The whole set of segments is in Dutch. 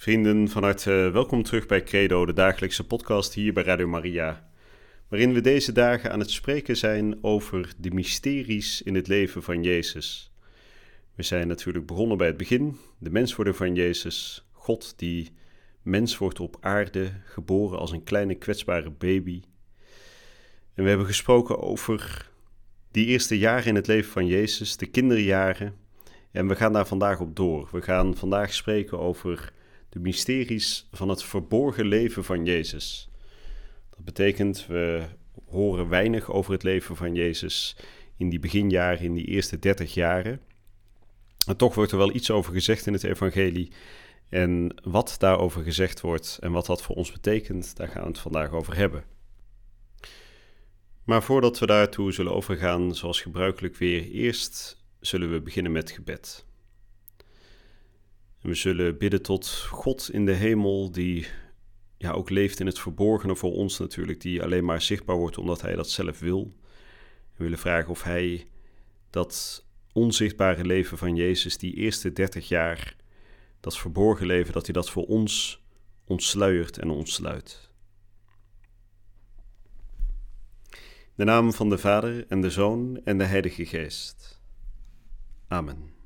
Vrienden, van harte welkom terug bij Credo, de dagelijkse podcast hier bij Radio Maria. Waarin we deze dagen aan het spreken zijn over de mysteries in het leven van Jezus. We zijn natuurlijk begonnen bij het begin, de menswording van Jezus, God die mens wordt op aarde, geboren als een kleine kwetsbare baby. En we hebben gesproken over die eerste jaren in het leven van Jezus, de kinderjaren. En we gaan daar vandaag op door. We gaan vandaag spreken over de mysteries van het verborgen leven van Jezus. Dat betekent, we horen weinig over het leven van Jezus in die beginjaren, in die eerste dertig jaren. En toch wordt er wel iets over gezegd in het evangelie. En wat daarover gezegd wordt en wat dat voor ons betekent, daar gaan we het vandaag over hebben. Maar voordat we daartoe zullen overgaan, zoals gebruikelijk weer, eerst zullen we beginnen met gebed. We zullen bidden tot God in de hemel, die ja, ook leeft in het verborgene voor ons natuurlijk, die alleen maar zichtbaar wordt omdat Hij dat zelf wil. We willen vragen of Hij dat onzichtbare leven van Jezus, die eerste 30 jaar, dat verborgen leven, dat Hij dat voor ons ontsluiert en ontsluit. In de naam van de Vader en de Zoon en de Heilige Geest. Amen.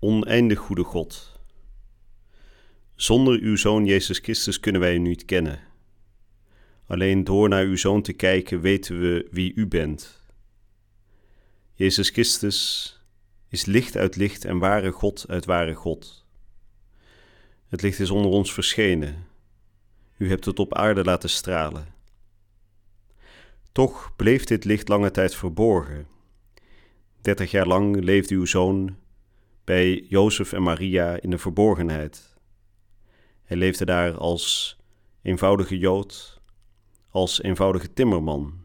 Oneindig goede God. Zonder uw Zoon Jezus Christus kunnen wij u niet kennen. Alleen door naar uw Zoon te kijken weten we wie u bent. Jezus Christus is licht uit licht en ware God uit ware God. Het licht is onder ons verschenen. U hebt het op aarde laten stralen. Toch bleef dit licht lange tijd verborgen. Dertig jaar lang leefde uw zoon bij Jozef en Maria in de verborgenheid. Hij leefde daar als eenvoudige Jood, als eenvoudige timmerman.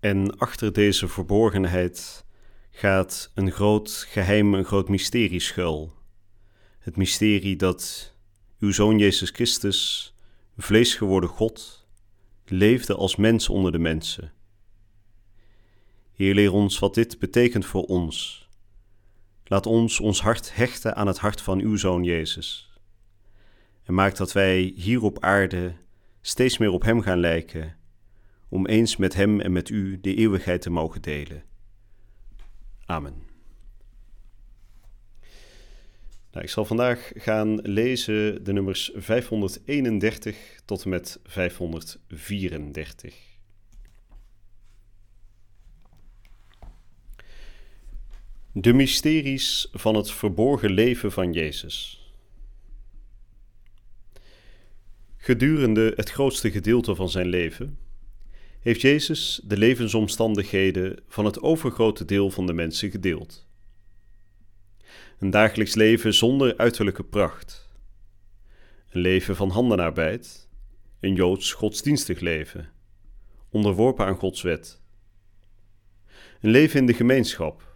En achter deze verborgenheid gaat een groot geheim, een groot mysterie schuil. Het mysterie dat uw Zoon Jezus Christus, vlees geworden God, leefde als mens onder de mensen. Heer, leer ons wat dit betekent voor ons Laat ons ons hart hechten aan het hart van uw Zoon Jezus. En maak dat wij hier op aarde steeds meer op Hem gaan lijken, om eens met Hem en met U de eeuwigheid te mogen delen. Amen. Nou, ik zal vandaag gaan lezen de nummers 531 tot en met 534. De mysteries van het verborgen leven van Jezus. Gedurende het grootste gedeelte van zijn leven heeft Jezus de levensomstandigheden van het overgrote deel van de mensen gedeeld. Een dagelijks leven zonder uiterlijke pracht. Een leven van handenarbeid, een joods godsdienstig leven, onderworpen aan Gods wet. Een leven in de gemeenschap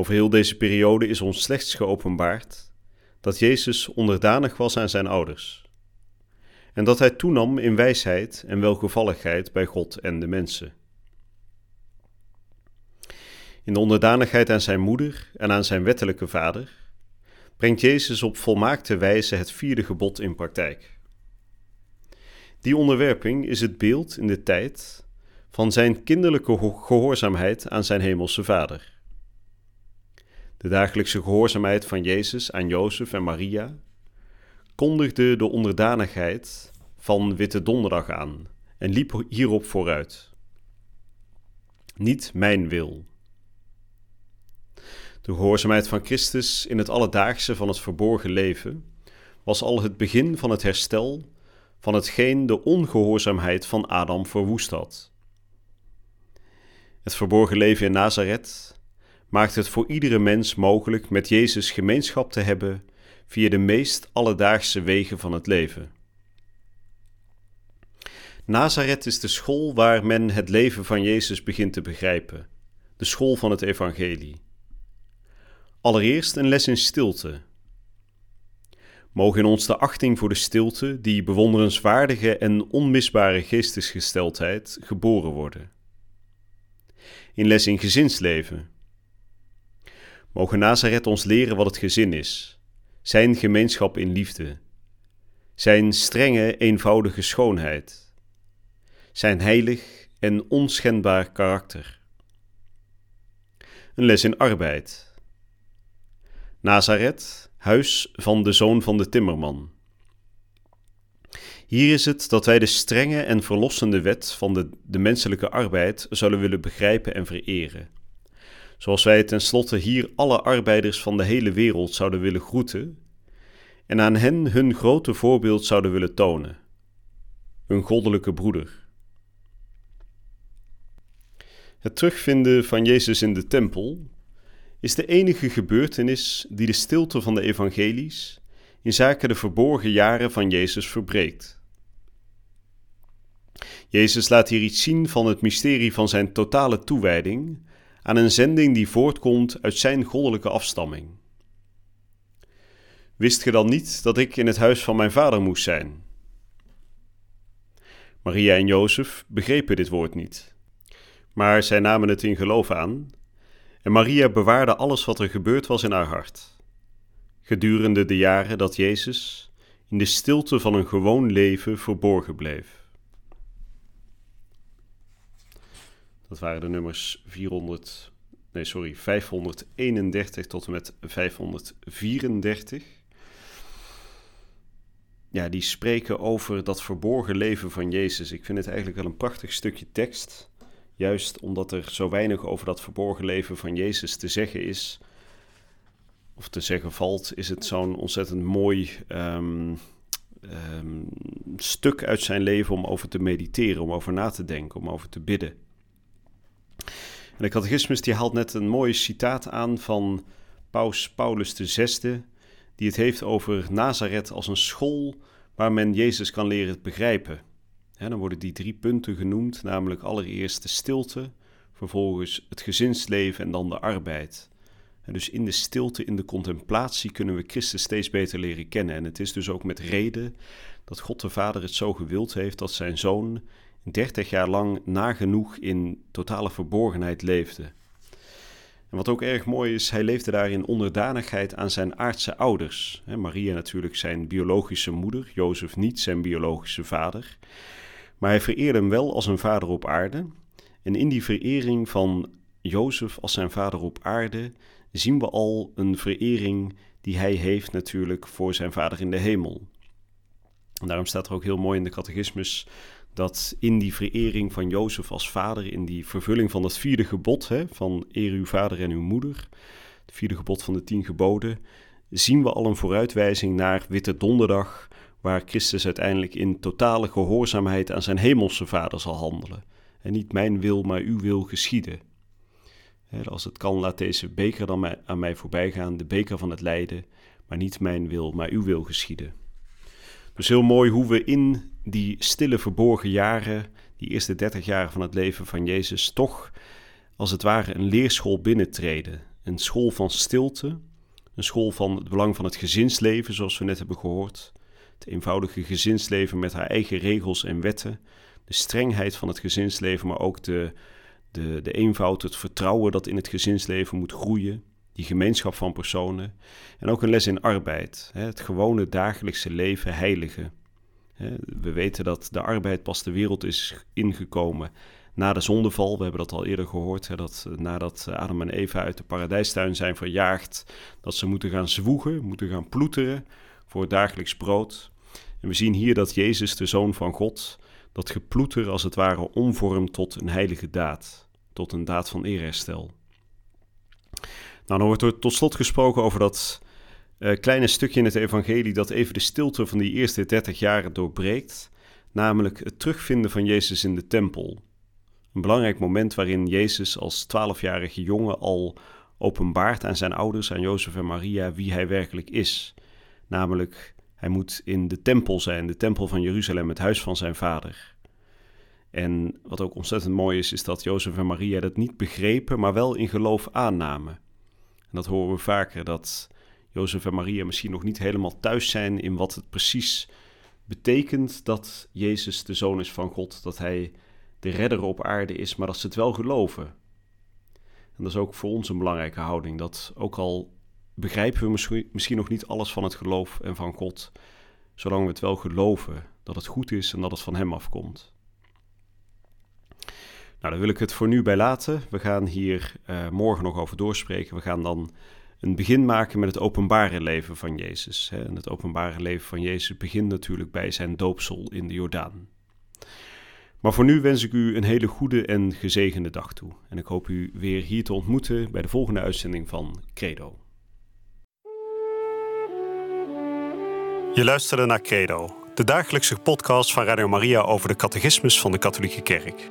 over heel deze periode is ons slechts geopenbaard dat Jezus onderdanig was aan zijn ouders en dat hij toenam in wijsheid en welgevalligheid bij God en de mensen. In de onderdanigheid aan zijn moeder en aan zijn wettelijke vader brengt Jezus op volmaakte wijze het vierde gebod in praktijk. Die onderwerping is het beeld in de tijd van zijn kinderlijke gehoorzaamheid aan zijn hemelse Vader. De dagelijkse gehoorzaamheid van Jezus aan Jozef en Maria kondigde de onderdanigheid van Witte Donderdag aan en liep hierop vooruit. Niet mijn wil. De gehoorzaamheid van Christus in het alledaagse van het verborgen leven was al het begin van het herstel van hetgeen de ongehoorzaamheid van Adam verwoest had. Het verborgen leven in Nazareth maakt het voor iedere mens mogelijk met Jezus gemeenschap te hebben via de meest alledaagse wegen van het leven. Nazareth is de school waar men het leven van Jezus begint te begrijpen, de school van het Evangelie. Allereerst een les in stilte. Mogen in ons de achting voor de stilte, die bewonderenswaardige en onmisbare geestesgesteldheid, geboren worden. In les in gezinsleven. Mogen Nazareth ons leren wat het gezin is, zijn gemeenschap in liefde, zijn strenge, eenvoudige schoonheid, zijn heilig en onschendbaar karakter. Een les in arbeid. Nazareth, huis van de zoon van de timmerman. Hier is het dat wij de strenge en verlossende wet van de, de menselijke arbeid zullen willen begrijpen en vereren. Zoals wij tenslotte hier alle arbeiders van de hele wereld zouden willen groeten en aan hen hun grote voorbeeld zouden willen tonen. Een goddelijke broeder. Het terugvinden van Jezus in de tempel is de enige gebeurtenis die de stilte van de evangelies in zaken de verborgen jaren van Jezus verbreekt. Jezus laat hier iets zien van het mysterie van zijn totale toewijding aan een zending die voortkomt uit zijn goddelijke afstamming. Wist ge dan niet dat ik in het huis van mijn vader moest zijn? Maria en Jozef begrepen dit woord niet, maar zij namen het in geloof aan, en Maria bewaarde alles wat er gebeurd was in haar hart. Gedurende de jaren dat Jezus in de stilte van een gewoon leven verborgen bleef. Dat waren de nummers 400, nee sorry, 531 tot en met 534. Ja, die spreken over dat verborgen leven van Jezus. Ik vind het eigenlijk wel een prachtig stukje tekst. Juist omdat er zo weinig over dat verborgen leven van Jezus te zeggen is, of te zeggen valt, is het zo'n ontzettend mooi um, um, stuk uit zijn leven om over te mediteren, om over na te denken, om over te bidden. En de catechismus die haalt net een mooi citaat aan van paus Paulus VI, die het heeft over Nazareth als een school waar men Jezus kan leren begrijpen. dan worden die drie punten genoemd, namelijk allereerst de stilte, vervolgens het gezinsleven en dan de arbeid. Dus in de stilte, in de contemplatie kunnen we Christus steeds beter leren kennen. En het is dus ook met reden dat God de Vader het zo gewild heeft dat zijn zoon 30 jaar lang nagenoeg in totale verborgenheid leefde. En wat ook erg mooi is, hij leefde daar in onderdanigheid aan zijn aardse ouders. Maria natuurlijk zijn biologische moeder, Jozef niet zijn biologische vader. Maar hij vereerde hem wel als een vader op aarde. En in die verering van Jozef als zijn vader op aarde zien we al een verering die hij heeft natuurlijk voor zijn vader in de hemel. En daarom staat er ook heel mooi in de catechismus dat in die verering van Jozef als vader, in die vervulling van dat vierde gebod hè, van eer uw vader en uw moeder, het vierde gebod van de tien geboden, zien we al een vooruitwijzing naar Witte Donderdag, waar Christus uiteindelijk in totale gehoorzaamheid aan zijn hemelse vader zal handelen. En niet mijn wil, maar uw wil geschieden. Als het kan, laat deze beker dan aan mij voorbij gaan, de beker van het lijden, maar niet mijn wil, maar uw wil geschieden. Dus heel mooi hoe we in die stille verborgen jaren, die eerste dertig jaren van het leven van Jezus, toch als het ware een leerschool binnentreden. Een school van stilte, een school van het belang van het gezinsleven, zoals we net hebben gehoord. Het eenvoudige gezinsleven met haar eigen regels en wetten. De strengheid van het gezinsleven, maar ook de, de, de eenvoud, het vertrouwen dat in het gezinsleven moet groeien. Die gemeenschap van personen. En ook een les in arbeid. Het gewone dagelijkse leven heiligen. We weten dat de arbeid pas de wereld is ingekomen na de zondeval. We hebben dat al eerder gehoord, dat eh, nadat Adam en Eva uit de paradijstuin zijn verjaagd, dat ze moeten gaan zwoegen, moeten gaan ploeteren voor het dagelijks brood. En we zien hier dat Jezus, de Zoon van God, dat geploeter als het ware omvormt tot een heilige daad, tot een daad van eerherstel. Nou, dan wordt er tot slot gesproken over dat uh, kleine stukje in het evangelie dat even de stilte van die eerste 30 jaren doorbreekt, namelijk het terugvinden van Jezus in de tempel. Een belangrijk moment waarin Jezus als 12-jarige jongen al openbaart aan zijn ouders, aan Jozef en Maria, wie hij werkelijk is. Namelijk, hij moet in de tempel zijn, de tempel van Jeruzalem, het huis van zijn vader. En wat ook ontzettend mooi is, is dat Jozef en Maria dat niet begrepen, maar wel in geloof aannamen. En dat horen we vaker, dat Jozef en Maria misschien nog niet helemaal thuis zijn in wat het precies betekent dat Jezus de zoon is van God, dat hij de redder op aarde is, maar dat ze het wel geloven. En dat is ook voor ons een belangrijke houding, dat ook al begrijpen we misschien nog niet alles van het geloof en van God, zolang we het wel geloven dat het goed is en dat het van Hem afkomt. Nou, daar wil ik het voor nu bij laten. We gaan hier uh, morgen nog over doorspreken. We gaan dan een begin maken met het openbare leven van Jezus. En het openbare leven van Jezus begint natuurlijk bij zijn doopsel in de Jordaan. Maar voor nu wens ik u een hele goede en gezegende dag toe. En ik hoop u weer hier te ontmoeten bij de volgende uitzending van Credo. Je luisterde naar Credo, de dagelijkse podcast van Radio Maria over de catechismus van de Katholieke Kerk.